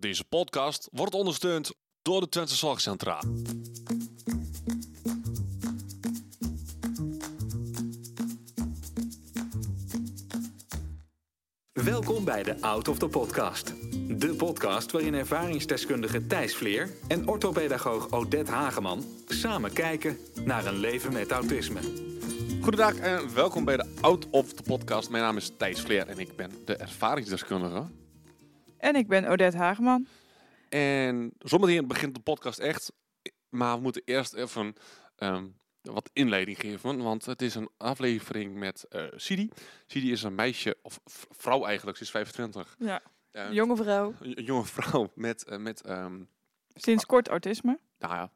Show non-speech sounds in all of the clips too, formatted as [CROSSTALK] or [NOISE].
Deze podcast wordt ondersteund door de Twente Zorgcentra. Welkom bij de Out of the Podcast. De podcast waarin ervaringsdeskundige Thijs Vleer en orthopedagoog Odette Hageman samen kijken naar een leven met autisme. Goedendag en welkom bij de Out of the Podcast. Mijn naam is Thijs Vleer en ik ben de ervaringsdeskundige. En ik ben Odette Hageman. En zometeen begint de podcast echt. Maar we moeten eerst even ehm, wat inleiding geven. Want het is een aflevering met eh Sidi. Sidi is een meisje, of vrouw eigenlijk, ze is 25. Ja, Eh, jonge vrouw. Een jonge vrouw met, eh, met ehm, Sinds kort autisme. nou ja,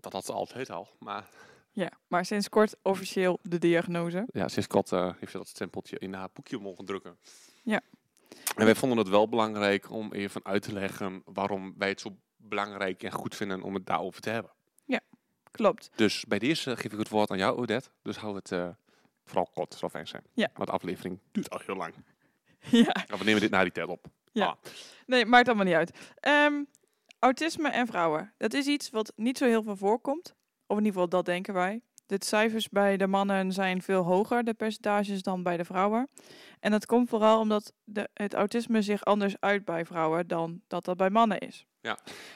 dat- had ze altijd al. Maar Ja, maar sinds kort officieel de diagnose. ja, sinds kort eh, heeft ze dat stempeltje in haar boekje mogen drukken. Ja. En wij vonden het wel belangrijk om even uit te leggen waarom wij het zo belangrijk en goed vinden om het daarover te hebben. Klopt. Dus bij deze geef ik het woord aan jou, Odette. Dus hou het eh, vooral kort, zal fijn zijn. Ja. Want de aflevering duurt al heel lang. [LAUGHS] Ja, Maar we nemen dit na die tijd op. Ja. Ah, nee, maakt allemaal niet uit. Ehm, autisme en vrouwen. Dat is iets wat niet zo heel veel voorkomt. Of in ieder geval, dat denken wij. De cijfers bij de mannen zijn veel hoger, de percentages, dan bij de vrouwen. En dat komt vooral omdat de, het autisme zich anders uit bij vrouwen dan dat dat bij mannen is.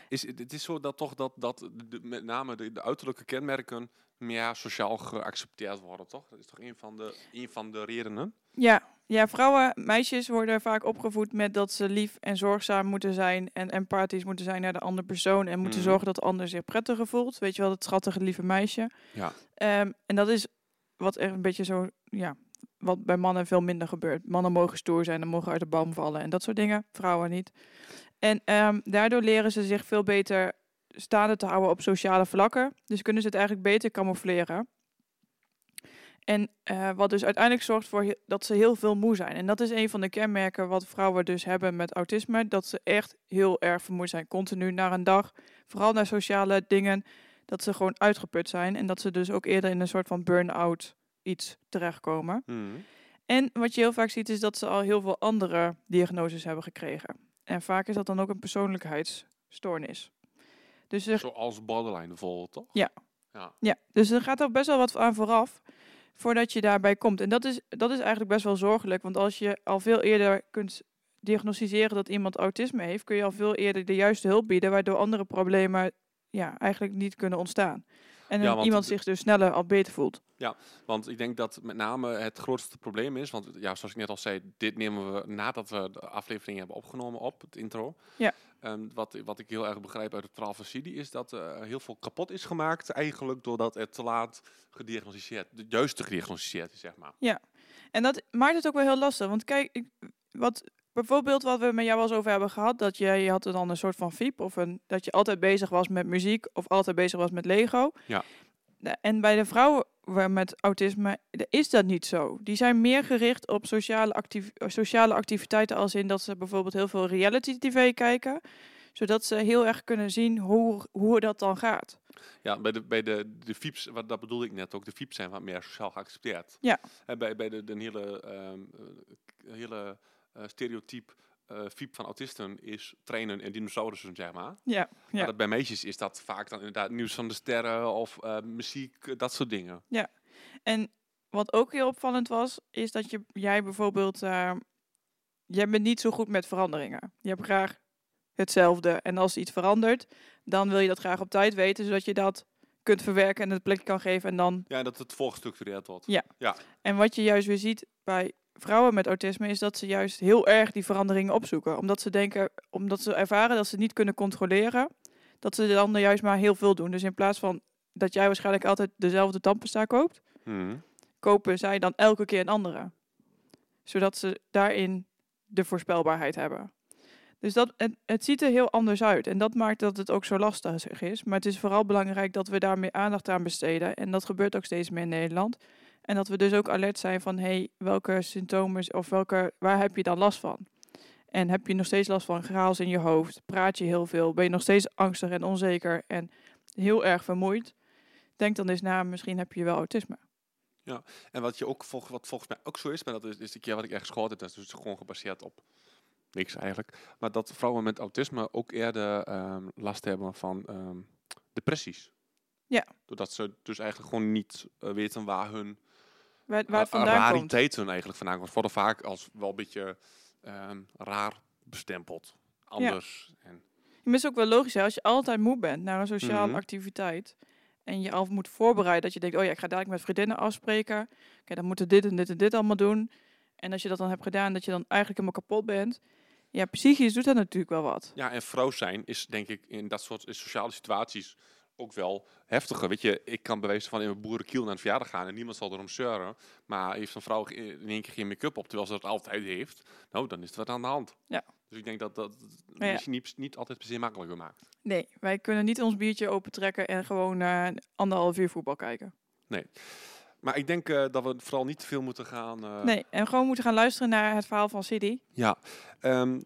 is, het is zo dat toch dat, dat met name de, de uiterlijke kenmerken meer sociaal geaccepteerd worden, toch? Dat is toch een van de, een van de redenen? Ja, ja, vrouwen, meisjes worden vaak opgevoed met dat ze lief en zorgzaam moeten zijn en empathisch moeten zijn naar de andere persoon en moeten Mhm. zorgen dat de ander zich prettiger voelt. Weet je wel, dat schattige lieve meisje. Ja. Ehm, en dat is wat echt een beetje zo, ja, wat bij mannen veel minder gebeurt. Mannen mogen stoer zijn en mogen uit de boom vallen en dat soort dingen. Vrouwen niet. En ehm, daardoor leren ze zich veel beter staande te houden op sociale vlakken. Dus kunnen ze het eigenlijk beter camoufleren. En eh, wat dus uiteindelijk zorgt voor dat ze heel veel moe zijn. En dat is een van de kenmerken wat vrouwen dus hebben met autisme. Dat ze echt heel erg vermoeid zijn. Continu naar een dag. Vooral naar sociale dingen. Dat ze gewoon uitgeput zijn. En dat ze dus ook eerder in een soort van burn-out iets terechtkomen. En wat je heel vaak ziet is dat ze al heel veel andere diagnoses hebben gekregen. En vaak is dat dan ook een persoonlijkheidsstoornis. Dus er Zoals borderline bijvoorbeeld, toch? Ja. Ja. Ja, dus er gaat ook best wel wat aan vooraf voordat je daarbij komt. En dat is, dat is eigenlijk best wel zorgelijk, want als je al veel eerder kunt diagnosticeren dat iemand autisme heeft, kun je al veel eerder de juiste hulp bieden, waardoor andere problemen ja, eigenlijk niet kunnen ontstaan. En Ja, iemand zich dus sneller al beter voelt. Want ik denk dat met name het grootste probleem is, want ja, zoals ik net al zei, dit nemen we nadat we de aflevering hebben opgenomen op het intro. Ja. Ehm, wat, wat ik heel erg begrijp uit het verhaal van Sidi is dat er heel veel kapot is gemaakt eigenlijk doordat het te laat gediagnosticeerd, de juiste gediagnosticeerd is, zeg maar. En dat maakt het ook wel heel lastig. Want kijk, ik, wat, bijvoorbeeld wat we met jou wel eens over hebben gehad, dat je, je had dan een soort van fiep, of een, dat je altijd bezig was met muziek, of altijd bezig was met Lego. Ja. En bij de vrouwen met autisme is dat niet zo. Die zijn meer gericht op sociale, sociale activiteiten, als in dat ze bijvoorbeeld heel veel reality tv kijken, zodat ze heel erg kunnen zien hoe, hoe dat dan gaat. Ja, bij de, bij de, de FIEPs, wat, dat bedoelde ik net ook, de FIEPs zijn wat meer sociaal geaccepteerd. Ja. En bij, bij de, de hele, ehm, eh, hele eh, stereotype eh FIEP van autisten is trainen en dinosaurussen, zeg maar. Ja, Maar ja. dat bij meisjes is dat vaak dan inderdaad nieuws van de sterren of eh, muziek, eh, dat soort dingen. En wat ook heel opvallend was, is dat je, jij bijvoorbeeld, eh, jij bent niet zo goed met veranderingen. Je hebt graag hetzelfde. En als iets verandert, dan wil je dat graag op tijd weten, zodat je dat kunt verwerken en het plek kan geven. En, dan, Ja, dat het voorgestructureerd wordt. Ja. en wat je juist weer ziet bij vrouwen met autisme, is dat ze juist heel erg die veranderingen opzoeken. Omdat ze denken, omdat ze ervaren dat ze het niet kunnen controleren, dat ze dan juist maar heel veel doen. Dus in plaats van dat jij waarschijnlijk altijd dezelfde tandpasta koopt, Mhm. kopen zij dan elke keer een andere. Zodat ze daarin de voorspelbaarheid hebben. Dus dat, het, het ziet er heel anders uit. En dat maakt dat het ook zo lastig is. Maar het is vooral belangrijk dat we daar meer aandacht aan besteden. En dat gebeurt ook steeds meer in Nederland. En dat we dus ook alert zijn van... hey, welke symptomen of welke, waar heb je dan last van? En heb je nog steeds last van graals in je hoofd? Praat je heel veel? Ben je nog steeds angstig en onzeker en heel erg vermoeid? Denk dan eens na, misschien heb je wel autisme. En wat, je ook wat volgens mij ook zo is, maar dat is, is de keer wat ik ergens gehoord heb, dat is dus gewoon gebaseerd op niks eigenlijk. Maar dat vrouwen met autisme ook eerder ehm, last hebben van ehm, depressies. Ja. Doordat ze dus eigenlijk gewoon niet eh, weten waar hun Waar, waar het vandaan komt. rariteit hun eigenlijk vandaan komt. Worden vaak als wel een beetje ehm, raar bestempeld. Anders. En, Maar het is ook wel logisch, hè? als je altijd moe bent naar een sociale Mhm. activiteit en je al moet voorbereiden dat je denkt, oh ja, ik ga dadelijk met vriendinnen afspreken. Oké, dan moeten dit en dit en dit allemaal doen. En als je dat dan hebt gedaan, dat je dan eigenlijk helemaal kapot bent. Ja, psychisch doet dat natuurlijk wel wat. ja, en vrouw zijn is denk ik in dat soort sociale situaties ook wel heftiger. Weet je, ik kan bewijzen van in mijn boerenkiel naar een verjaardag gaan en niemand zal erom zeuren. Maar heeft een vrouw in één keer geen make-up op, terwijl ze dat altijd heeft, nou, dan is er wat aan de hand. Ja. Dus ik denk dat dat ja. misschien niet, niet altijd per se makkelijker maakt. Nee, wij kunnen niet ons biertje opentrekken en gewoon naar anderhalf uur voetbal kijken. Maar ik denk eh, dat we vooral niet te veel moeten gaan... eh, Nee, en gewoon moeten gaan luisteren naar het verhaal van City. Ja, ehm,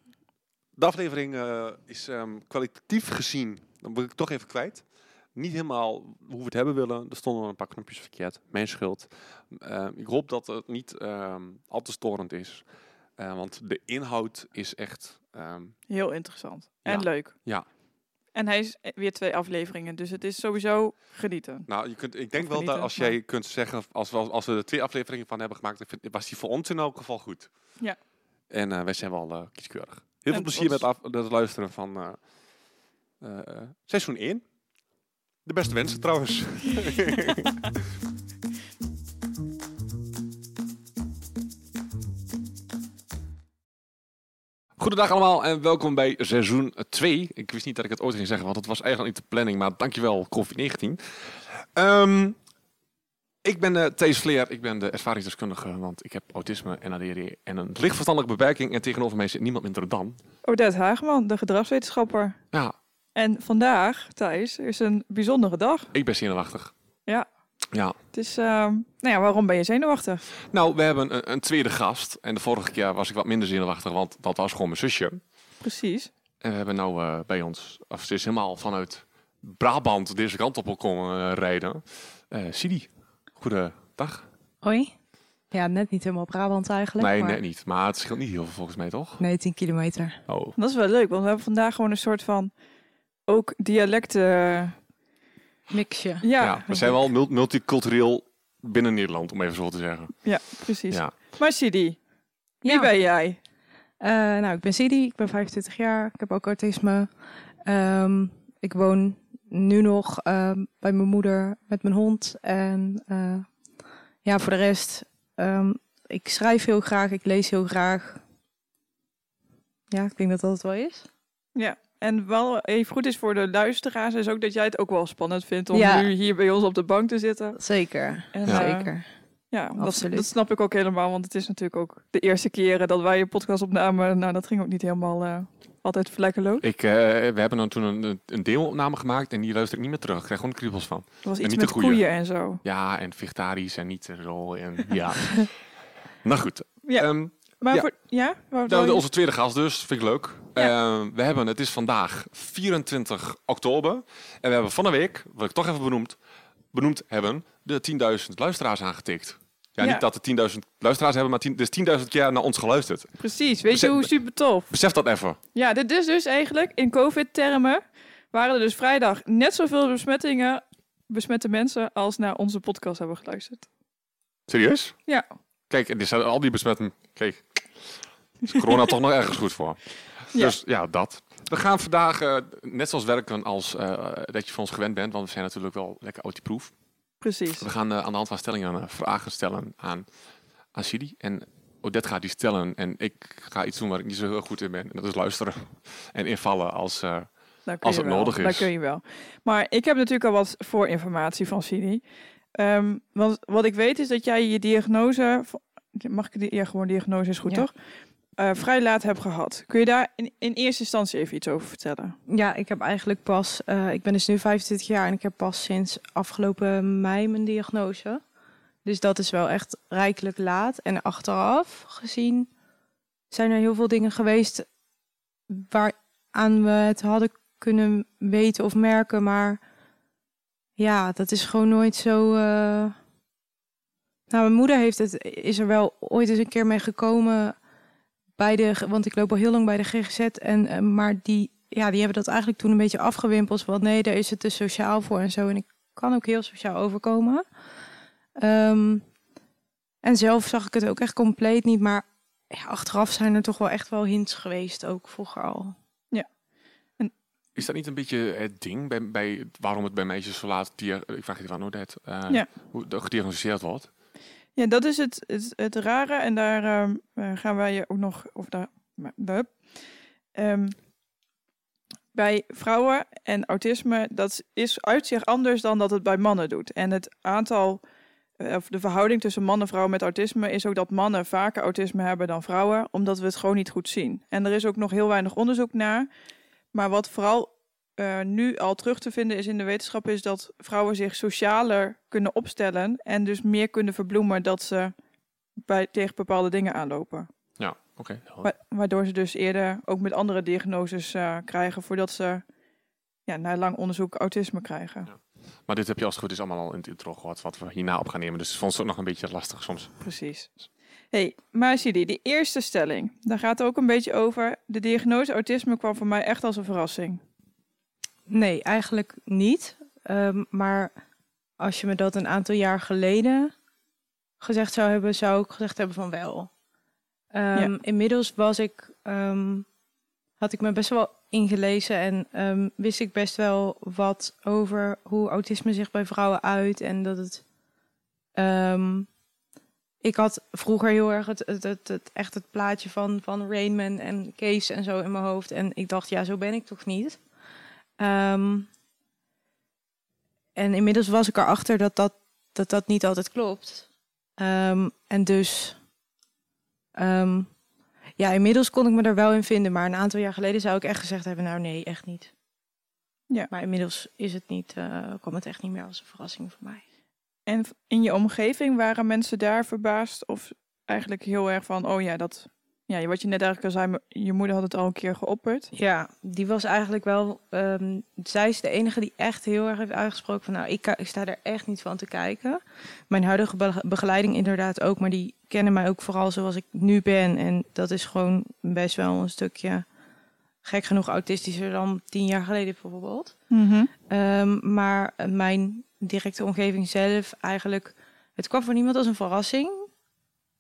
de aflevering eh, is ehm, kwalitatief gezien, dan moet ik toch even kwijt. Niet helemaal hoe we het hebben willen. Er stonden een paar knopjes verkeerd. Mijn schuld. Ehm, ik hoop dat het niet ehm, al te storend is. Eh, want de inhoud is echt... ehm, Heel interessant. En leuk. Ja. En hij is weer twee afleveringen, dus het is sowieso genieten. nou, je kunt, ik denk wel dat als jij kunt zeggen, als we, als we er twee afleveringen van hebben gemaakt, was die voor ons in elk geval goed. Ja. En eh, wij zijn wel eh kieskeurig. Heel veel plezier met, af, met het luisteren van eh, seizoen 1. De beste wensen trouwens. [LAUGHS] Goedendag allemaal en welkom bij seizoen 2. Ik wist niet dat ik het ooit ging zeggen, want het was eigenlijk niet de planning. Maar dankjewel, COVID-19. Ehm, ik ben uh, Thees Vleer, ik ben de ervaringsdeskundige, want ik heb autisme en ADHD en een lichtverstandelijke beperking. En tegenover mij zit niemand minder dan. Odette Hageman, de gedragswetenschapper. Ja, En vandaag, Thijs, is een bijzondere dag. ik ben zenuwachtig. Ja. Ja. Het is, ehm, nou ja, waarom ben je zenuwachtig? Nou, we hebben een, een tweede gast. En de vorige keer was ik wat minder zenuwachtig, want dat was gewoon mijn zusje. Precies. En we hebben nou eh, bij ons, of ze is helemaal vanuit Brabant deze kant op komen eh, rijden. Eh Sidi, goedendag. Hoi. Ja, net niet helemaal Brabant eigenlijk. Nee, maar... net niet. Maar het scheelt niet heel veel volgens mij, toch? Nee, 10 kilometer. Oh. Dat is wel leuk, want we hebben vandaag gewoon een soort van ook dialecten. Mixje. Ja, Ja, we zijn wel mul- multicultureel binnen Nederland, om even zo te zeggen. Ja, precies. Ja. Maar Sidi, wie Ja. ben jij? Eh, nou, ik ben Sidi, ik ben 25 jaar, ik heb ook autisme. Ehm, ik woon nu nog ehm, bij mijn moeder met mijn hond. En eh, ja, voor de rest, ehm, ik schrijf heel graag, ik lees heel graag. Ja, ik denk dat dat het wel is. Ja. En wel even goed is voor de luisteraars, is ook dat jij het ook wel spannend vindt om Ja. nu hier bij ons op de bank te zitten. Zeker, En, Ja. eh, zeker. Ja, dat, Absoluut. dat snap ik ook helemaal, want het is natuurlijk ook de eerste keren dat wij een podcast opnamen. Nou, dat ging ook niet helemaal eh, altijd vlekkeloos. Ik, eh, we hebben dan toen een, een demo-opname gemaakt en die luister ik niet meer terug. Ik krijg gewoon kriebels van. Er was en iets niet de met goeie. koeien en zo. Ja, en vegetarisch en niet en zo. [LAUGHS] En, ja. nou goed. Ja, Ehm, maar ja. voor... Ja? Waar- nou, onze tweede gast dus, vind ik leuk. Ja. Ehm, we hebben, het is vandaag 24 oktober. En we hebben van de week, wat ik toch even benoemd, benoemd hebben, de 10.000 luisteraars aangetikt. Ja, Ja. niet dat de 10.000 luisteraars hebben, maar 10 dus 10.000 keer naar ons geluisterd. Precies, weet je hoe super tof? Besef dat even. Ja, dit is dus eigenlijk in COVID-termen waren er dus vrijdag net zoveel besmettingen, besmette mensen als naar onze podcast hebben geluisterd. Serieus? Ja. Kijk, en dit zijn al die besmetten. Kijk, is corona toch nog ergens goed voor. Ja. Dus ja, dat. We gaan vandaag eh, net zoals werken als eh, dat je van ons gewend bent, want we zijn natuurlijk wel lekker autieproof. Precies. We gaan eh, aan de hand van stellingen vragen stellen aan, aan Sidi. En Odette gaat die stellen en ik ga iets doen waar ik niet zo heel goed in ben. En dat is luisteren en invallen als... Als het wel. nodig is. kun je wel. Maar ik heb natuurlijk al wat voorinformatie van Sidi. Ehm, want wat ik weet is dat jij je diagnose, mag ik die ja, gewoon diagnose is goed Ja. toch? Eh, vrij laat hebt gehad. Kun je daar in, in eerste instantie even iets over vertellen? Ja, ik heb eigenlijk pas, eh, ik ben dus nu 25 jaar en ik heb pas sinds afgelopen mei mijn diagnose. Dus dat is wel echt rijkelijk laat. En achteraf gezien zijn er heel veel dingen geweest waaraan we het hadden kunnen weten of merken. Maar ja, dat is gewoon nooit zo. eh, Nou, mijn moeder heeft het, is er wel ooit eens een keer mee gekomen bij de, want ik loop al heel lang bij de GGZ. En, eh, maar die, ja, die hebben dat eigenlijk toen een beetje afgewimpeld. Want nee, daar is het te sociaal voor en zo. En ik kan ook heel sociaal overkomen. Ehm, en zelf zag ik het ook echt compleet niet. Maar ja, achteraf zijn er toch wel echt wel hints geweest, ook vroeger al. Is dat niet een beetje het ding bij, bij waarom het bij meisjes zo laat, ik vraag je van Odette, eh Ja. hoe dat gediagnosticeerd wordt? Ja, dat is het, het, het rare. En daar ehm, eh, gaan wij je ook nog... Of daar, maar-. Ehm, bij vrouwen en autisme, dat is uit zich anders dan dat het bij mannen doet. En het aantal, eh, of de verhouding tussen man en vrouw met autisme is ook dat mannen vaker autisme hebben dan vrouwen, omdat we het gewoon niet goed zien. En er is ook nog heel weinig onderzoek naar. Maar wat vooral eh, nu al terug te vinden is in de wetenschap, is dat vrouwen zich socialer kunnen opstellen en dus meer kunnen verbloemen dat ze bij, tegen bepaalde dingen aanlopen. Ja, oké. Wa- waardoor ze dus eerder ook met andere diagnoses eh, krijgen voordat ze ja, na lang onderzoek autisme krijgen. Maar dit heb je als het goed is allemaal al in het intro gehoord, wat we hierna op gaan nemen. Dus ik vond het ook nog een beetje lastig soms. Precies. hey, maar Sidi, die eerste stelling, daar gaat het ook een beetje over. De diagnose autisme kwam voor mij echt als een verrassing. Nee, eigenlijk niet. Ehm, maar als je me dat een aantal jaar geleden gezegd zou hebben, zou ik gezegd hebben van wel. Ehm, Ja. Inmiddels was ik, ehm, had ik me best wel ingelezen en wist ik best wel wat over hoe autisme zich bij vrouwen uit en dat het. ik had vroeger heel erg het, het, het, het- echt het plaatje van, van Rainman en Kees en zo in mijn hoofd. En ik dacht, ja, zo ben ik toch niet. Ehm, en inmiddels was ik erachter dat dat, dat, dat niet altijd klopt. Ehm, en dus, ehm, ja, inmiddels kon ik me er wel in vinden. Maar een aantal jaar geleden zou ik echt gezegd hebben, nou nee, echt niet. Ja. Maar inmiddels is het niet, eh, kwam het echt niet meer als een verrassing voor mij. En in je omgeving waren mensen daar verbaasd of eigenlijk heel erg van, oh ja, dat, ja, wat je net eigenlijk al zei, je moeder had het al een keer geopperd. Ja, die was eigenlijk wel. ehm, zij is de enige die echt heel erg heeft uitgesproken van nou, ik, sta er echt niet van te kijken. Mijn huidige be- begeleiding inderdaad ook, maar die kennen mij ook vooral zoals ik nu ben. En dat is gewoon best wel een stukje gek genoeg autistischer dan tien jaar geleden bijvoorbeeld. Ehm, maar mijn directe omgeving zelf eigenlijk, het kwam voor niemand als een verrassing.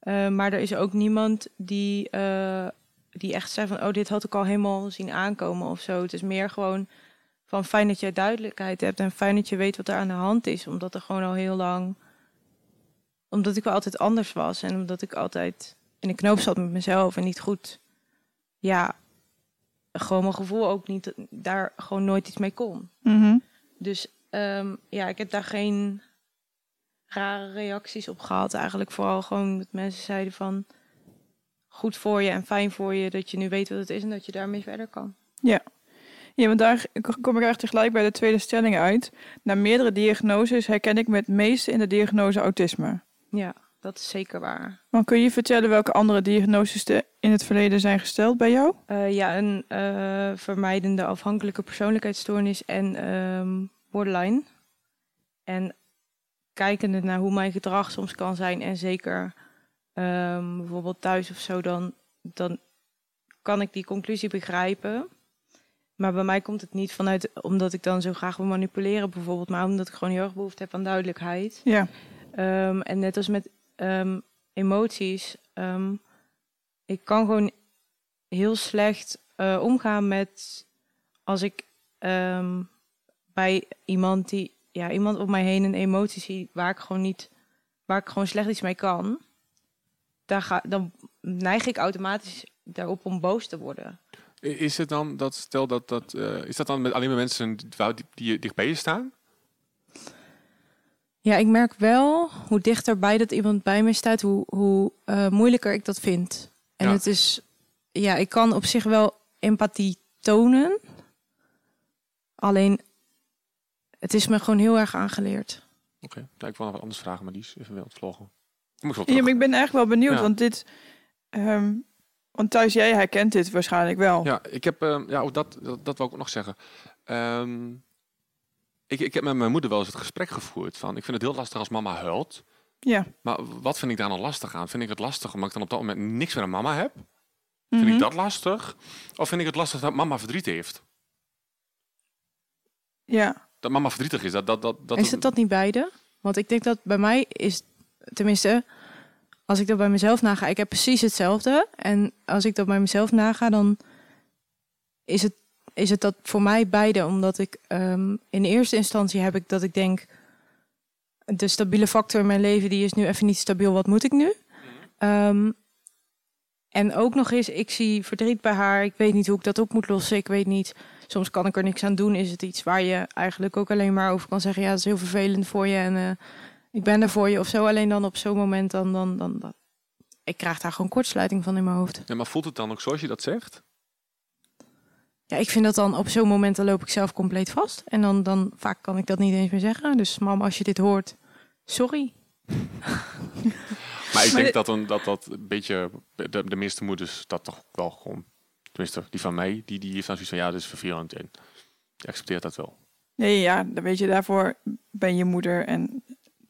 Eh, maar er is ook niemand die, eh, die echt zei van, oh, dit had ik al helemaal zien aankomen of zo. Het is meer gewoon van fijn dat jij duidelijkheid hebt en fijn dat je weet wat er aan de hand is. Omdat er gewoon al heel lang, omdat ik wel altijd anders was en omdat ik altijd in de knoop zat met mezelf en niet goed, ja, gewoon mijn gevoel ook niet, daar gewoon nooit iets mee kon. Mhm. Dus ehm, ja, ik heb daar geen rare reacties op gehad. Eigenlijk vooral gewoon dat mensen zeiden van goed voor je en fijn voor je dat je nu weet wat het is en dat je daarmee verder kan. Ja, want daar kom ik eigenlijk tegelijk bij de tweede stelling uit. Na meerdere diagnoses herken ik me het meeste in de diagnose autisme. Ja, dat is zeker waar. Maar kun je vertellen welke andere diagnoses er in het verleden zijn gesteld bij jou? Eh, ja, een eh, vermijdende afhankelijke persoonlijkheidsstoornis en ehm, borderline. En kijkende naar hoe mijn gedrag soms kan zijn en zeker ehm, bijvoorbeeld thuis of zo, dan, dan kan ik die conclusie begrijpen. Maar bij mij komt het niet vanuit omdat ik dan zo graag wil manipuleren bijvoorbeeld, maar omdat ik gewoon heel erg behoefte heb aan duidelijkheid. Ja. Ehm, en net als met ehm, emoties, ik kan gewoon heel slecht eh, omgaan met als ik bij iemand die, ja, iemand om mij heen een emotie zie waar ik gewoon niet, waar ik gewoon slecht iets mee kan, daar ga, dan neig ik automatisch daarop om boos te worden. Is het dan dat, stel dat, dat eh, is dat dan met alleen maar mensen die, die, dichtbij je staan? Ja, ik merk wel hoe dichterbij dat iemand bij me staat, hoe, hoe eh, moeilijker ik dat vind. En Ja. het is, ja, ik kan op zich wel empathie tonen. Alleen, het is me gewoon heel erg aangeleerd. Oké, ja, ik wil nog wat anders vragen, maar die is even wel ontvlogen. Kom ik zo Ja, maar ik ben eigenlijk wel benieuwd, Ja. want dit... ehm, want thuis, jij herkent dit waarschijnlijk wel. Ja, ik heb, ehm, ja, ook dat, dat, dat wil ik ook nog zeggen. Ehm, ik, ik heb met mijn moeder wel eens het gesprek gevoerd van, ik vind het heel lastig als mama huilt. Ja. Maar wat vind ik daar nou lastig aan? Vind ik het lastig omdat ik dan op dat moment niks met een mama heb? Vind Mhm. ik dat lastig? Of vind ik het lastig dat mama verdriet heeft? Ja. Dat mama verdrietig is. Dat, dat, dat, dat is het dat niet beide? Want ik denk dat bij mij is, tenminste, als ik dat bij mezelf naga, ik heb precies hetzelfde. En als ik dat bij mezelf naga, dan is het, is het dat voor mij beide. Omdat ik ehm, in eerste instantie heb ik dat ik denk, de stabiele factor in mijn leven, die is nu even niet stabiel. Wat moet ik nu? Ehm, en ook nog eens, ik zie verdriet bij haar. Ik weet niet hoe ik dat op moet lossen. Ik weet niet. Soms kan ik er niks aan doen. Is het iets waar je eigenlijk ook alleen maar over kan zeggen: ja, dat is heel vervelend voor je en eh, ik ben er voor je of zo. Alleen dan op zo'n moment dan, dan, dan, dan. Ik krijg daar gewoon kortsluiting van in mijn hoofd. Ja, maar voelt het dan ook zoals je dat zegt? Ja, ik vind dat dan op zo'n moment dan loop ik zelf compleet vast. En dan, dan vaak kan ik dat niet eens meer zeggen. Dus mam, als je dit hoort, sorry. Maar ik denk dat, een, dat dat een beetje... De, de meeste moeders dat toch wel gewoon... Tenminste, die van mij, die, die heeft dan zoiets van... Ja, dit is vervelend en je accepteert dat wel. Nee, ja, dan weet je, daarvoor ben je moeder en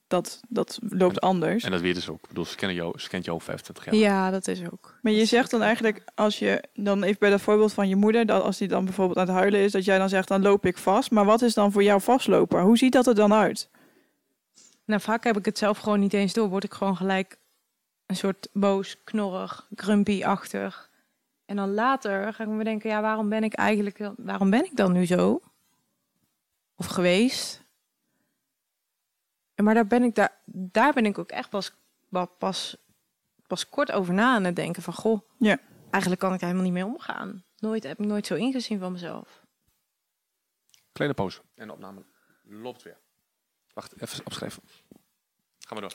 dat, dat loopt anders. En dat weten ze ook. Ik bedoel, ze, kennen jou, ze kent jou al 25 jaar. Ja, dat is ook. Maar je zegt dan eigenlijk, als je dan even bij dat voorbeeld van je moeder, dat als die dan bijvoorbeeld aan het huilen is, dat jij dan zegt, dan loop ik vast. Maar wat is dan voor jou vastlopen? Hoe ziet dat er dan uit? Nou, vaak heb ik het zelf gewoon niet eens door. Word ik gewoon gelijk een soort boos, knorrig, grumpy-achtig. En dan later ga ik me bedenken, ja, waarom ben ik eigenlijk, waarom ben ik dan nu zo? Of geweest? En maar daar ben ik, daar, daar ben ik ook echt pas, pas, pas kort over na aan het denken van, goh, Ja. eigenlijk kan ik er helemaal niet mee omgaan. Nooit, heb ik nooit zo ingezien van mezelf. Kleine pauze. En de opname loopt weer. Wacht, even opschrijven. Ga maar door.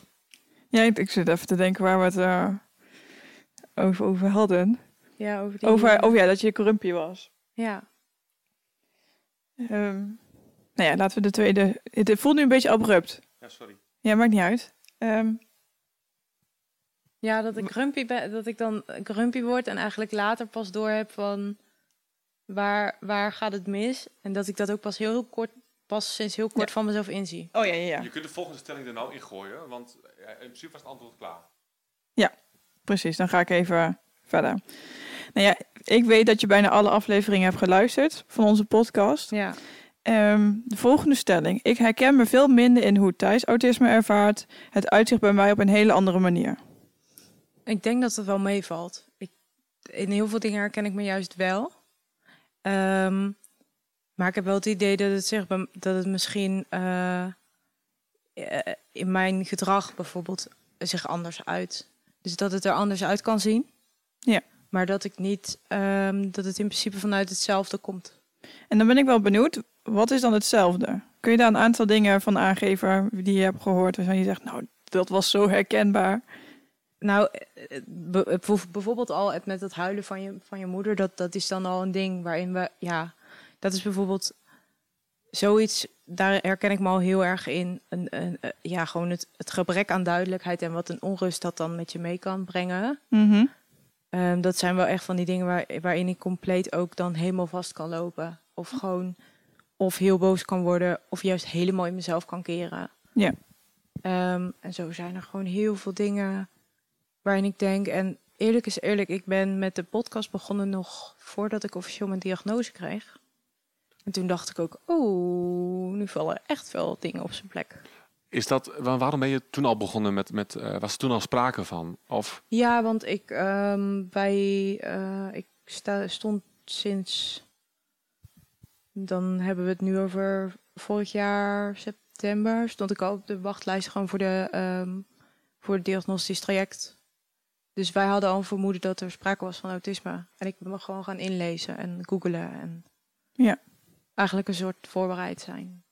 Ja, ik, ik zit even te denken waar we het eh, over, over hadden. Ja, over die... Over, over ja, dat je grumpy was. Ja. Ehm, nou ja, laten we de tweede... Het voelt nu een beetje abrupt. Ja, sorry. Ja, maakt niet uit. Ehm, Ja, dat ik grumpy ben, dat ik dan grumpy word en eigenlijk later pas door heb van waar, waar gaat het mis? En dat ik dat ook pas heel kort, pas sinds heel kort Ja. van mezelf inzie. oh ja, ja, ja. Je kunt de volgende stelling er nou ingooien, want in principe was het antwoord klaar. Precies, dan ga ik even verder. Nou ja, ik weet dat je bijna alle afleveringen hebt geluisterd van onze podcast. Ja. Ehm, de volgende stelling. Ik herken me veel minder in hoe Thijs autisme ervaart. Het uitzicht bij mij op een hele andere manier. Ik denk dat het wel meevalt. Ik, in heel veel dingen herken ik me juist wel. Ehm, maar ik heb wel het idee dat het, zich, dat het misschien eh, eh, in mijn gedrag bijvoorbeeld zich anders uit. Dus dat het er anders uit kan zien. Ja. Maar dat ik niet, ehm, dat het in principe vanuit hetzelfde komt. En dan ben ik wel benieuwd, wat is dan hetzelfde? Kun je daar een aantal dingen van aangeven die je hebt gehoord waarvan je zegt, nou, dat was zo herkenbaar. Nou, eh, be- bev- bijvoorbeeld al het met het huilen van je, van je moeder, dat, dat is dan al een ding waarin we, ja, dat is bijvoorbeeld zoiets, daar herken ik me al heel erg in. Een, een, eh, ja, gewoon het, het gebrek aan duidelijkheid en wat een onrust dat dan met je mee kan brengen. Mhm. Ehm, dat zijn wel echt van die dingen waar, waarin ik compleet ook dan helemaal vast kan lopen. Of gewoon, of heel boos kan worden, of juist helemaal in mezelf kan keren. Ja. Ehm, en zo zijn er gewoon heel veel dingen waarin ik denk. En eerlijk is eerlijk, ik ben met de podcast begonnen nog voordat ik officieel mijn diagnose kreeg. En toen dacht ik ook, oh, nu vallen echt veel dingen op zijn plek. Is dat, wa- waarom ben je toen al begonnen met, met eh, was er toen al sprake van? Of, Ja, want ik ehm, bij eh, ik sta, stond sinds dan hebben we het nu over vorig jaar september stond ik al op de wachtlijst gewoon voor de ehm, voor het diagnostisch traject. Dus wij hadden al een vermoeden dat er sprake was van autisme en ik ben me gewoon gaan inlezen en googelen en Ja. eigenlijk een soort voorbereid zijn.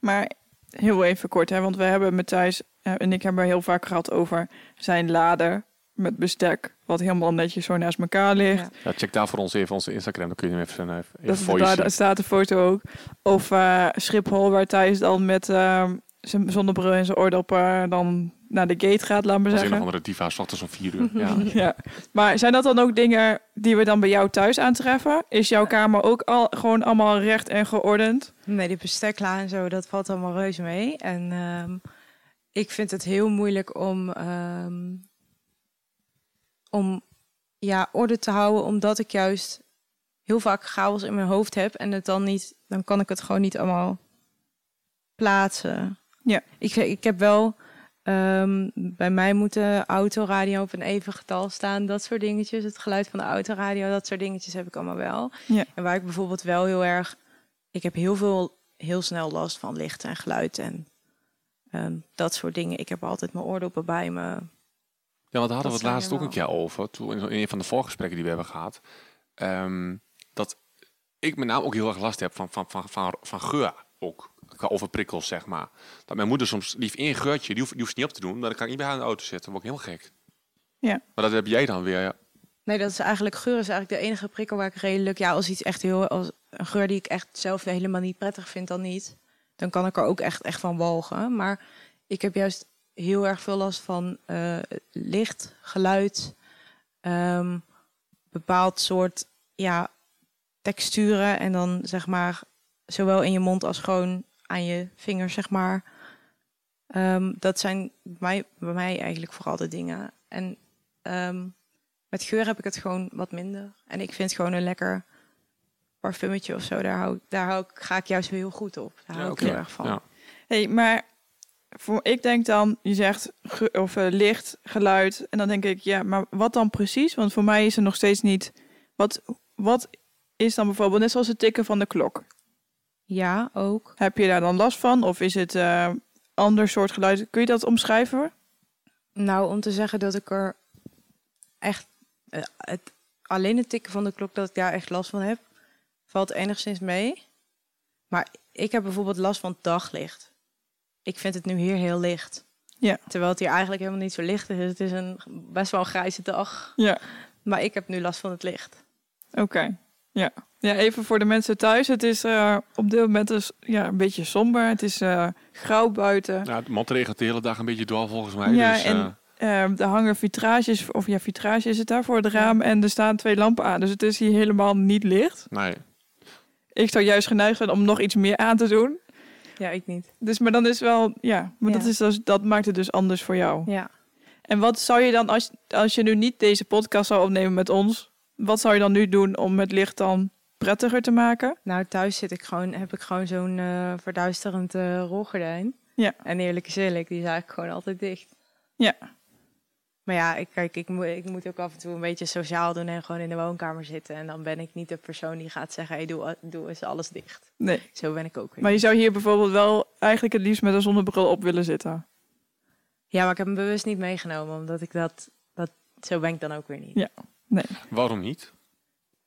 Maar heel even kort, hè, want we hebben met Thijs eh, en ik hebben heel vaak gehad over zijn lader met bestek, wat helemaal netjes zo naast elkaar ligt. Ja. ja, check daar voor ons even onze Instagram, dan kun je hem even, even, even Dat, voor je daar, zien. daar staat de foto ook. Of eh, Schiphol, waar Thijs dan met eh, zijn zonnebril en zijn oordoppen dan naar de gate gaat, laat maar Als een zeggen. andere diva, s ochtends om vier uur. Ja. [LAUGHS] Ja. Maar zijn dat dan ook dingen die we dan bij jou thuis aantreffen? Is jouw kamer ook al gewoon allemaal recht en geordend? Nee, die bestekla en zo, dat valt allemaal reuze mee. En ehm, ik vind het heel moeilijk om, ehm, om ja, orde te houden, omdat ik juist heel vaak chaos in mijn hoofd heb en het dan niet, dan kan ik het gewoon niet allemaal plaatsen. Ja. Ik, ik heb wel, ehm, bij mij moet de autoradio op een even getal staan, dat soort dingetjes. Het geluid van de autoradio, dat soort dingetjes heb ik allemaal wel. Ja. En waar ik bijvoorbeeld wel heel erg, ik heb heel veel, heel snel last van licht en geluid en ehm, dat soort dingen. Ik heb altijd mijn oordoppen bij me. Ja, want daar hadden we het laatst ook een keer over. Toen in een van de voorgesprekken die we hebben gehad. ehm, dat ik met name ook heel erg last heb van, van, van, van, van geur. Ook qua overprikkels, zeg maar. Dat mijn moeder soms lief één geurtje, die hoeft, die hoeft niet op te doen. Dan kan ik niet bij haar in de auto zitten. Dan word ik heel gek. Ja. Maar dat heb jij dan weer. Ja. Nee, dat is eigenlijk geur is eigenlijk de enige prikkel waar ik redelijk ja als iets echt heel als een geur die ik echt zelf helemaal niet prettig vind dan niet, dan kan ik er ook echt echt van walgen. Maar ik heb juist heel erg veel last van eh, licht, geluid, ehm, bepaald soort ja texturen en dan zeg maar zowel in je mond als gewoon aan je vingers zeg maar. Ehm, dat zijn bij mij, bij mij eigenlijk vooral de dingen. En ehm, met geur heb ik het gewoon wat minder. En ik vind gewoon een lekker parfumetje of zo. Daar, hou, daar hou ik, ga ik juist heel goed op. Daar hou Ja, ik heel erg van. Ja. hey, maar voor, ik denk dan, je zegt ge- of eh, licht, geluid. En dan denk ik, ja, maar wat dan precies? Want voor mij is er nog steeds niet. Wat, wat is dan bijvoorbeeld, net zoals het tikken van de klok? Ja, ook. Heb je daar dan last van? Of is het eh ander soort geluid? Kun je dat omschrijven? Nou, om te zeggen dat ik er echt... eh, het, alleen het tikken van de klok, dat ik daar echt last van heb, valt enigszins mee. Maar ik heb bijvoorbeeld last van daglicht. Ik vind het nu hier heel licht. Ja. Terwijl het hier eigenlijk helemaal niet zo licht is. Het is een best wel een grijze dag. Ja. Maar ik heb nu last van het licht. Oké, ja. Ja, even voor de mensen thuis. Het is eh, op dit moment dus, ja, een beetje somber. Het is eh, grauw buiten. Nou, het mot regent de hele dag een beetje door volgens mij. Ja, dus, en- Eh, er hangen vitrages, of ja, vitrage is het daar voor het raam. En er staan twee lampen aan. Dus het is hier helemaal niet licht. nee. Ik zou juist geneigd zijn om nog iets meer aan te doen. Ja, ik niet. Dus, maar dan is wel, ja, maar Ja. Dat, is dus, dat maakt het dus anders voor jou. Ja. En wat zou je dan, als, als je nu niet deze podcast zou opnemen met ons, wat zou je dan nu doen om het licht dan prettiger te maken? Nou, thuis zit ik gewoon, heb ik gewoon zo'n eh, verduisterend eh, rolgordijn. Ja. En eerlijk is eerlijk, die is eigenlijk gewoon altijd dicht. Ja. Maar ja, ik, kijk, ik, moet, ik moet ook af en toe een beetje sociaal doen en gewoon in de woonkamer zitten. En dan ben ik niet de persoon die gaat zeggen, hey, doe, doe eens alles dicht. Nee. Zo ben ik ook weer. Maar je zou hier bijvoorbeeld wel eigenlijk het liefst met een zonnebril op willen zitten. Ja, maar ik heb hem bewust niet meegenomen, omdat ik dat, dat zo ben ik dan ook weer niet. Ja. Nee. Waarom niet?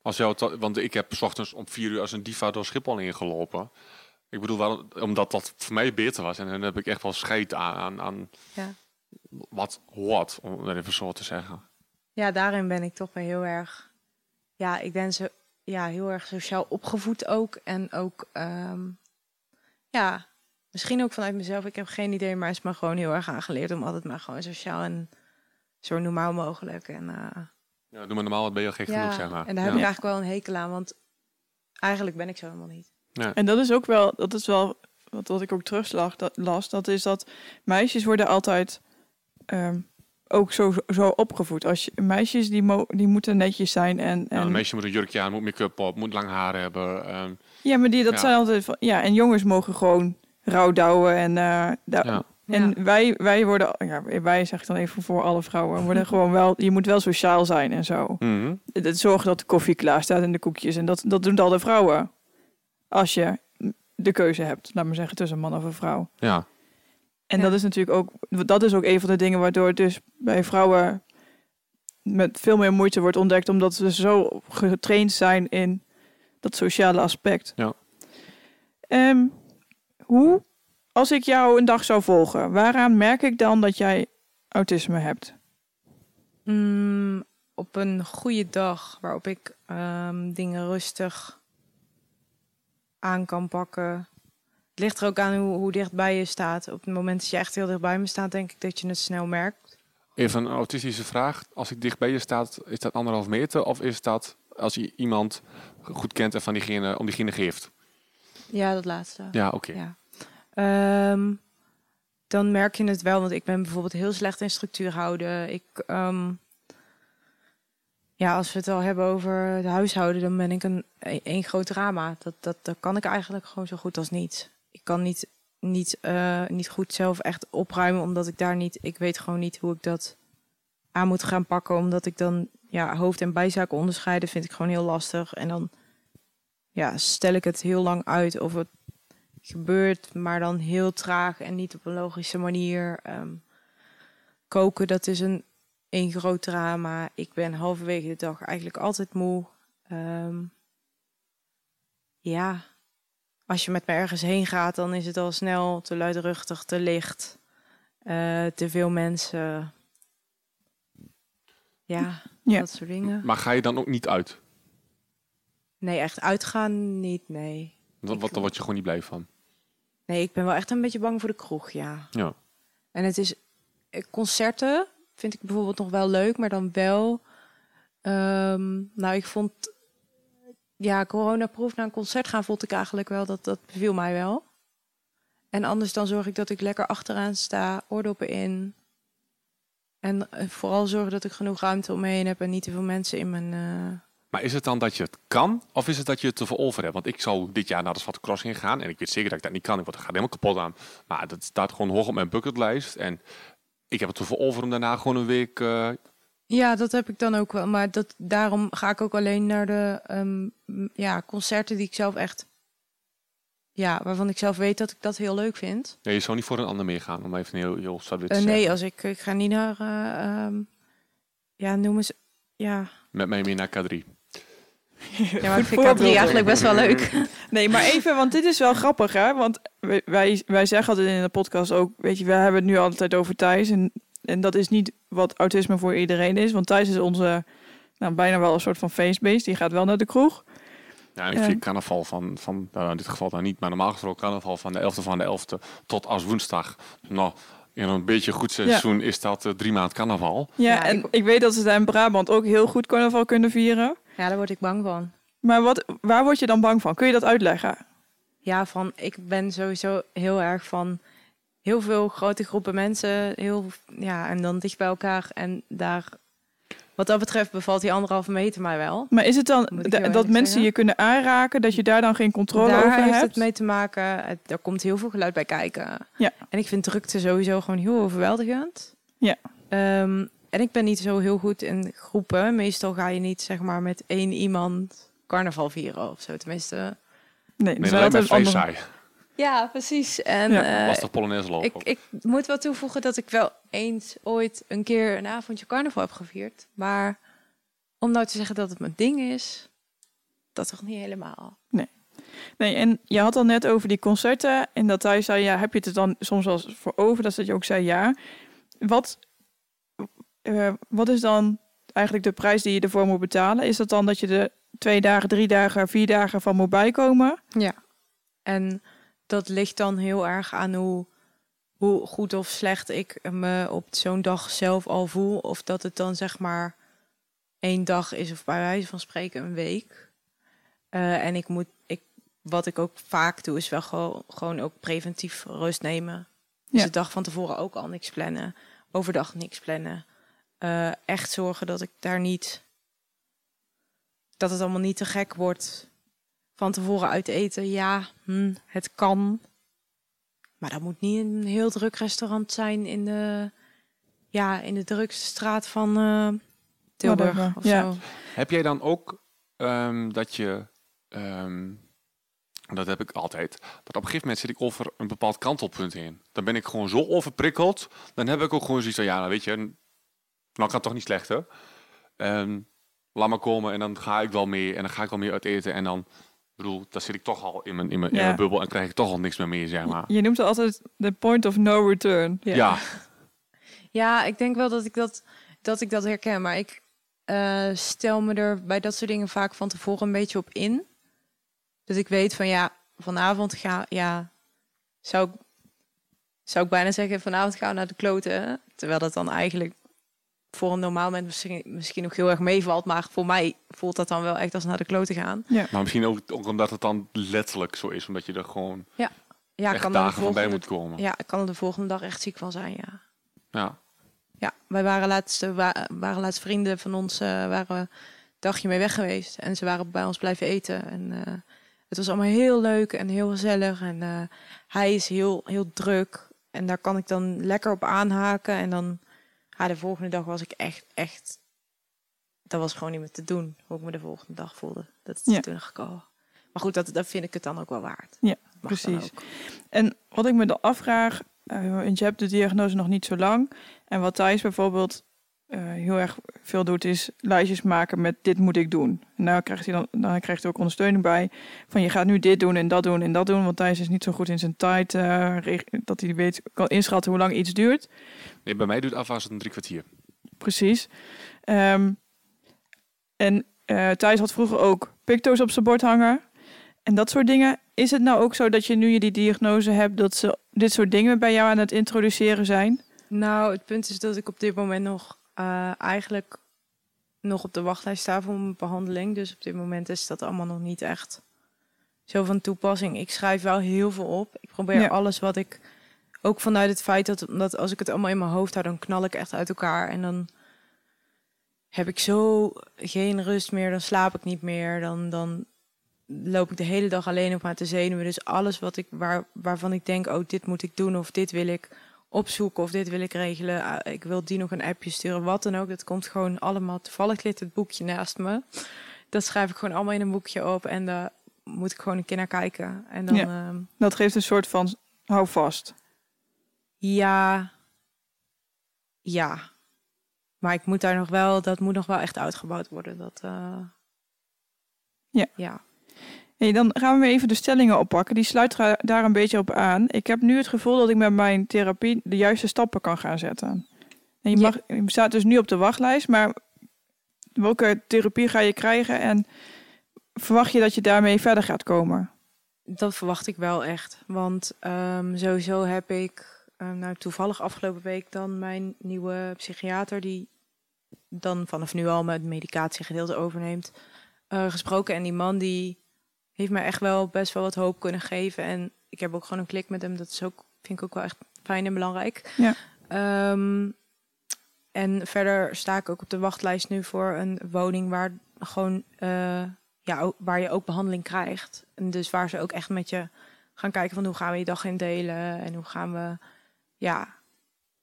Als jou want ik heb 's ochtends om vier uur als een diva door Schiphol ingelopen. Ik bedoel, waarom, omdat dat voor mij beter was. En dan heb ik echt wel scheid aan, aan, aan Ja. wat hoort, om het even zo te zeggen. Ja, daarin ben ik toch wel heel erg, ja, ik ben zo, ja, heel erg sociaal opgevoed ook. En ook, ehm, ja, misschien ook vanuit mezelf. Ik heb geen idee, maar het is me gewoon heel erg aangeleerd om altijd maar gewoon sociaal en zo normaal mogelijk. En, eh, Ja, doe maar normaal, wat ben je al gek ja, genoeg, zeg maar. en daar heb ik eigenlijk wel een hekel aan, want eigenlijk ben ik zo helemaal niet. En dat is ook wel, dat is wel wat, wat ik ook terugslag dat, las. Dat is dat meisjes worden altijd ehm, ook zo, zo opgevoed. Als je, meisjes die, mo, die moeten netjes zijn. En, Ja, en, een meisje moet een jurkje aan, moet make-up op, moet lang haar hebben. ehm, ja, maar die, dat Ja. zijn altijd van, ja, en jongens mogen gewoon rouwdouwen. En, eh, da- ja. En wij, wij worden, ja, wij zeg ik dan even voor alle vrouwen, worden [LAUGHS] gewoon wel, je moet wel sociaal zijn en zo. Het zorgen dat de koffie klaar staat en de koekjes. En dat, dat doen al de vrouwen. Als je de keuze hebt, laat maar zeggen, tussen een man of een vrouw. ja. En Ja. dat is natuurlijk ook, dat is ook een van de dingen waardoor het dus bij vrouwen met veel meer moeite wordt ontdekt, omdat ze zo getraind zijn in dat sociale aspect. Ja. Ehm, hoe, als ik jou een dag zou volgen, waaraan merk ik dan dat jij autisme hebt? Mm, op een goede dag waarop ik ehm, dingen rustig aan kan pakken. Het ligt er ook aan hoe, hoe dichtbij je staat. Op het moment dat je echt heel dichtbij me staat, denk ik dat je het snel merkt. Even een autistische vraag. Als ik dicht bij je staat, is dat anderhalf meter? Of is dat als je iemand goed kent en van diegene, om diegene geeft? Ja, dat laatste. Ja, oké. Ja. Ehm, dan merk je het wel, want ik ben bijvoorbeeld heel slecht in structuur houden. Ik, ehm, Ja, als we het al hebben over het huishouden, dan ben ik een één groot drama. Dat, dat, dat kan ik eigenlijk gewoon zo goed als niet. Ik kan niet, niet, eh, niet goed zelf echt opruimen, omdat ik daar niet... Ik weet gewoon niet hoe ik dat aan moet gaan pakken, omdat ik dan... Ja, hoofd- en bijzaken onderscheiden vind ik gewoon heel lastig. En dan ja, stel ik het heel lang uit of het gebeurt, maar dan heel traag en niet op een logische manier. Ehm, koken, dat is een, een groot drama. Ik ben halverwege de dag eigenlijk altijd moe. Ehm, ja, als je met me ergens heen gaat, dan is het al snel te luidruchtig, te licht, eh, te veel mensen. Ja, Ja. dat soort dingen. Maar ga je dan ook niet uit? Nee, echt uitgaan niet, nee. Want wat, daar word je gewoon niet blij van. Nee, ik ben wel echt een beetje bang voor de kroeg, ja. Ja. En het is eh, concerten vind ik bijvoorbeeld nog wel leuk, maar dan wel. ehm, nou, ik vond ja, coronaproef naar een concert gaan vond ik eigenlijk wel dat dat beviel mij wel. En anders dan zorg ik dat ik lekker achteraan sta, oordoppen in. En eh, vooral zorgen dat ik genoeg ruimte om me heen heb en niet te veel mensen in mijn. eh, Maar is het dan dat je het kan, of is het dat je het te veel over hebt? Want ik zou dit jaar naar de Zwarte Cross gaan en ik weet zeker dat ik dat niet kan. Ik word er gaat helemaal kapot aan. Maar dat staat gewoon hoog op mijn bucketlijst. En ik heb het te over om daarna gewoon een week... eh, Ja, dat heb ik dan ook wel. Maar dat, daarom ga ik ook alleen naar de ehm, ja, concerten die ik zelf echt. Ja, waarvan ik zelf weet dat ik dat heel leuk vind. nee, je zou niet voor een ander meegaan, om even heel, heel te Eh, zeggen. nee, als ik, ik ga niet naar. eh, ehm, ja, noem eens. Ja, Met mij mee naar K3. Ja maar ik vind voorbeeld. K3 eigenlijk best wel leuk. [LAUGHS] Nee, maar even, want dit is wel grappig, hè? Want wij- wij, zeggen altijd in de podcast ook, weet je, we hebben het nu altijd over Thijs. En, en dat is niet wat autisme voor iedereen is. Want Thijs is onze, nou, bijna wel een soort van feestbeest. Die gaat wel naar de kroeg. Ja, ik vind carnaval van, van nou, in dit geval dan niet, maar normaal gesproken carnaval van de 11e van de 11e tot als woensdag. Nou, in een beetje goed seizoen is dat eh, drie maand carnaval. Ja, Ja, en ik- ik... weet dat ze daar in Brabant ook heel goed carnaval kunnen vieren. Ja, daar word ik bang van. Maar wat, waar word je dan bang van? Kun je dat uitleggen? Ja, van ik ben sowieso heel erg van heel veel grote groepen mensen, heel ja, en dan dicht bij elkaar en daar. Wat dat betreft bevalt die anderhalve meter mij wel. Maar is het dan dat mensen zeggen? je kunnen aanraken, dat je daar dan geen controle Daar over heeft hebt? het mee te maken. Het, er komt heel veel geluid bij kijken. Ja. En ik vind drukte sowieso gewoon heel overweldigend. Ja. Ehm, en ik ben niet zo heel goed in groepen. Meestal ga je niet zeg maar met één iemand carnaval vieren of zo. Tenminste. Nee, dat is altijd vrij andere... saai. Ja, precies. En Ja. eh, Lastig Polonaise lopen. ik, ik moet wel toevoegen dat ik wel eens ooit een keer een avondje carnaval heb gevierd. Maar om nou te zeggen dat het mijn ding is, dat toch niet helemaal. Nee, en je had al net over die concerten en dat hij zei, ja, heb je het er dan soms wel eens voor over? Dat dat je ook zei, ja. Wat, eh, wat is dan eigenlijk de prijs die je ervoor moet betalen? Is dat dan dat je er twee dagen, drie dagen, vier dagen van moet bijkomen? Ja. En dat ligt dan heel erg aan hoe, hoe goed of slecht ik me op zo'n dag zelf al voel. Of dat het dan zeg maar één dag is of bij wijze van spreken een week. Eh, en ik moet, ik, wat ik ook vaak doe, is wel gewoon, gewoon ook preventief rust nemen. Dus Ja. de dag van tevoren ook al niks plannen. Overdag niks plannen. Eh, echt zorgen dat ik daar niet... Dat het allemaal niet te gek wordt van tevoren uit eten, ja, hm, het kan. Maar dat moet niet een heel druk restaurant zijn in de, ja, in de drukste straat van eh, Tilburg Whatever, of ja. zo. Heb jij dan ook ehm, dat je, ehm, dat heb ik altijd, dat op een gegeven moment zit ik over een bepaald kantelpunt heen. Dan ben ik gewoon zo overprikkeld, dan heb ik ook gewoon zoiets van, ja, nou weet je, nou kan het toch niet slechter. Ehm, laat maar komen en dan ga ik wel mee en dan ga ik wel meer uit eten en dan, ik bedoel, dan zit ik toch al in mijn, in mijn, in Ja. mijn bubbel en krijg ik toch al niks meer mee, zeg maar. Je noemt het altijd de point of no return. Ja, [LAUGHS] Ja, ik denk wel dat ik dat, dat, ik dat herken. Maar ik eh, stel me er bij dat soort dingen vaak van tevoren een beetje op in. Dat ik weet van ja, vanavond ga ja, zou, ik- zou ik bijna zeggen, vanavond gaan we naar de kloten. Terwijl dat dan eigenlijk voor een normaal mens misschien, misschien nog heel erg meevalt. Maar voor mij voelt dat dan wel echt als naar de kloten gaan. maar misschien ook, ook omdat het dan letterlijk zo is, omdat je er gewoon Ja, echt kan er dagen van bij volgende, moet komen. ja, ik kan er de volgende dag echt ziek van zijn, ja. Ja. Ja, wij waren laatst, eh, wa- waren laatst vrienden van ons, eh, waren we een dagje mee weg geweest. En ze waren bij ons blijven eten. En eh, het was allemaal heel leuk en heel gezellig. En eh, hij is heel, heel druk. En daar kan ik dan lekker op aanhaken. En dan, ja, de volgende dag was ik echt, echt... Dat was gewoon niet meer te doen, hoe ik me de volgende dag voelde. Dat is Ja. toen gekomen. Maar goed, dat, dat vind ik het dan ook wel waard. Ja, Mag precies. En wat ik me dan afvraag, want je hebt de diagnose nog niet zo lang. En wat Thijs bijvoorbeeld heel erg veel doet, is lijstjes maken met dit moet ik doen. En daar krijgt hij dan, dan krijgt hij ook ondersteuning bij. Van je gaat nu dit doen en dat doen en dat doen. Want Thijs is niet zo goed in zijn tijd, eh, reg- dat hij weet, kan inschatten hoe lang iets duurt. Nee, bij mij duurt afwas een drie kwartier. Precies. Ehm, en eh Thijs had vroeger ook picto's op zijn bord hangen. En dat soort dingen. Is het nou ook zo dat je nu je die diagnose hebt... dat ze dit soort dingen bij jou aan het introduceren zijn? Nou, het punt is dat ik op dit moment nog eh, eigenlijk nog op de wachtlijst sta voor mijn behandeling. Dus op dit moment is dat allemaal nog niet echt zo van toepassing. Ik schrijf wel heel veel op. Ik probeer Ja. alles wat ik... Ook vanuit het feit dat, dat als ik het allemaal in mijn hoofd hou, dan knal ik echt uit elkaar. En dan heb ik zo geen rust meer, dan slaap ik niet meer. Dan, dan loop ik de hele dag alleen nog maar te zenuwen. Dus alles wat ik, waar, waarvan ik denk, oh, dit moet ik doen of dit wil ik opzoeken of dit wil ik regelen. Ah, ik wil die nog een appje sturen, wat dan ook. Dat komt gewoon allemaal. Toevallig ligt het boekje naast me. Dat schrijf ik gewoon allemaal in een boekje op en daar moet ik gewoon een keer naar kijken. En dan, Ja. ja, Dat geeft een soort van hou vast. ja, ja. Maar ik moet daar nog wel, dat moet nog wel echt uitgebouwd worden. Dat, eh, Ja. ja. Hey, dan gaan we weer even de stellingen oppakken. Die sluiten daar een beetje op aan. Ik heb nu het gevoel dat ik met mijn therapie de juiste stappen kan gaan zetten. En je, mag, je staat dus nu op de wachtlijst, maar welke therapie ga je krijgen en verwacht je dat je daarmee verder gaat komen? Dat verwacht ik wel echt. Want ehm, sowieso heb ik, ehm, nou toevallig afgelopen week dan mijn nieuwe psychiater, die dan vanaf nu al mijn medicatiegedeelte overneemt, eh, gesproken. En die man die heeft mij echt wel best wel wat hoop kunnen geven. En ik heb ook gewoon een klik met hem. Dat is ook, vind ik ook wel echt fijn en belangrijk. Ja. Ehm, en verder sta ik ook op de wachtlijst nu voor een woning waar gewoon eh, ja, waar je ook behandeling krijgt. En dus waar ze ook echt met je gaan kijken van hoe gaan we je dag indelen en hoe gaan we, ja,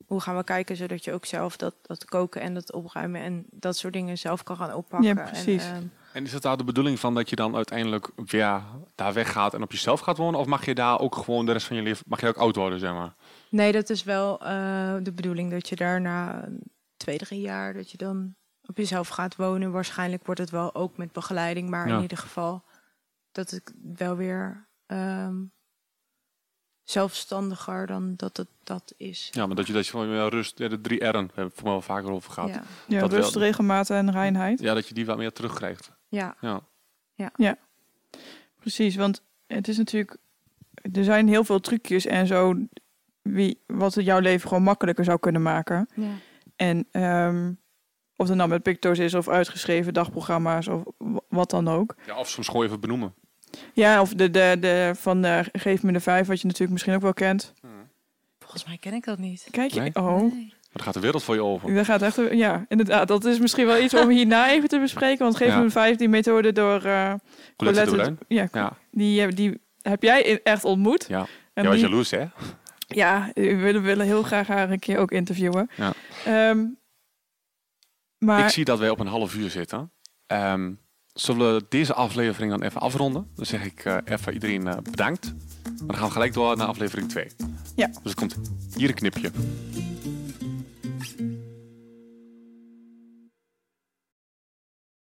hoe gaan we kijken zodat je ook zelf dat, dat koken en dat opruimen en dat soort dingen zelf kan gaan oppakken. Ja, precies. En, ehm, En is het daar de bedoeling van dat je dan uiteindelijk ja, daar weggaat en op jezelf gaat wonen? Of mag je daar ook gewoon de rest van je leven, mag je ook oud worden, zeg maar? nee, dat is wel eh, de bedoeling dat je daar na een twee, drie jaar dat je dan op jezelf gaat wonen. Waarschijnlijk wordt het wel ook met begeleiding, maar Ja. in ieder geval dat het wel weer ehm, zelfstandiger dan dat het dat is. Ja, maar dat je dat je van ja, rust, ja, de drie R'en, hebben we het voor mij wel vaker over gehad. Ja. Ja. Ja, Dat rust, wel. regelmaat en reinheid. dat je die wel meer terugkrijgt. Ja. Ja. Precies, want het is natuurlijk... Er zijn heel veel trucjes en zo... Wie, wat het jouw leven gewoon makkelijker zou kunnen maken. ja. En ehm, of het nou met picto's is of uitgeschreven dagprogramma's of wat dan ook. ja, of soms gewoon even benoemen. Ja, of de, de, de van de Geef me de vijf, wat je natuurlijk misschien ook wel kent. Volgens mij ken ik dat niet. Kijk, je, Nee? oh, Nee. Maar dan gaat de wereld voor je over. daar gaat echt, ja, inderdaad. Dat is misschien wel iets om [LAUGHS] hierna even te bespreken. Want Geef me vijf, die methode door eh Colette ja, Ja, die, eh, die heb jij echt ontmoet. ja. En Jij was die- jaloers, hè? Ja, we willen, willen heel graag haar een keer ook interviewen. Ja. Ehm, maar Ik zie dat wij op een half uur zitten. Ehm, zullen we deze aflevering dan even afronden? Dan zeg ik eh, even iedereen bedankt. Dan gaan we gelijk door naar aflevering 2. Ja. Dus er komt hier een knipje.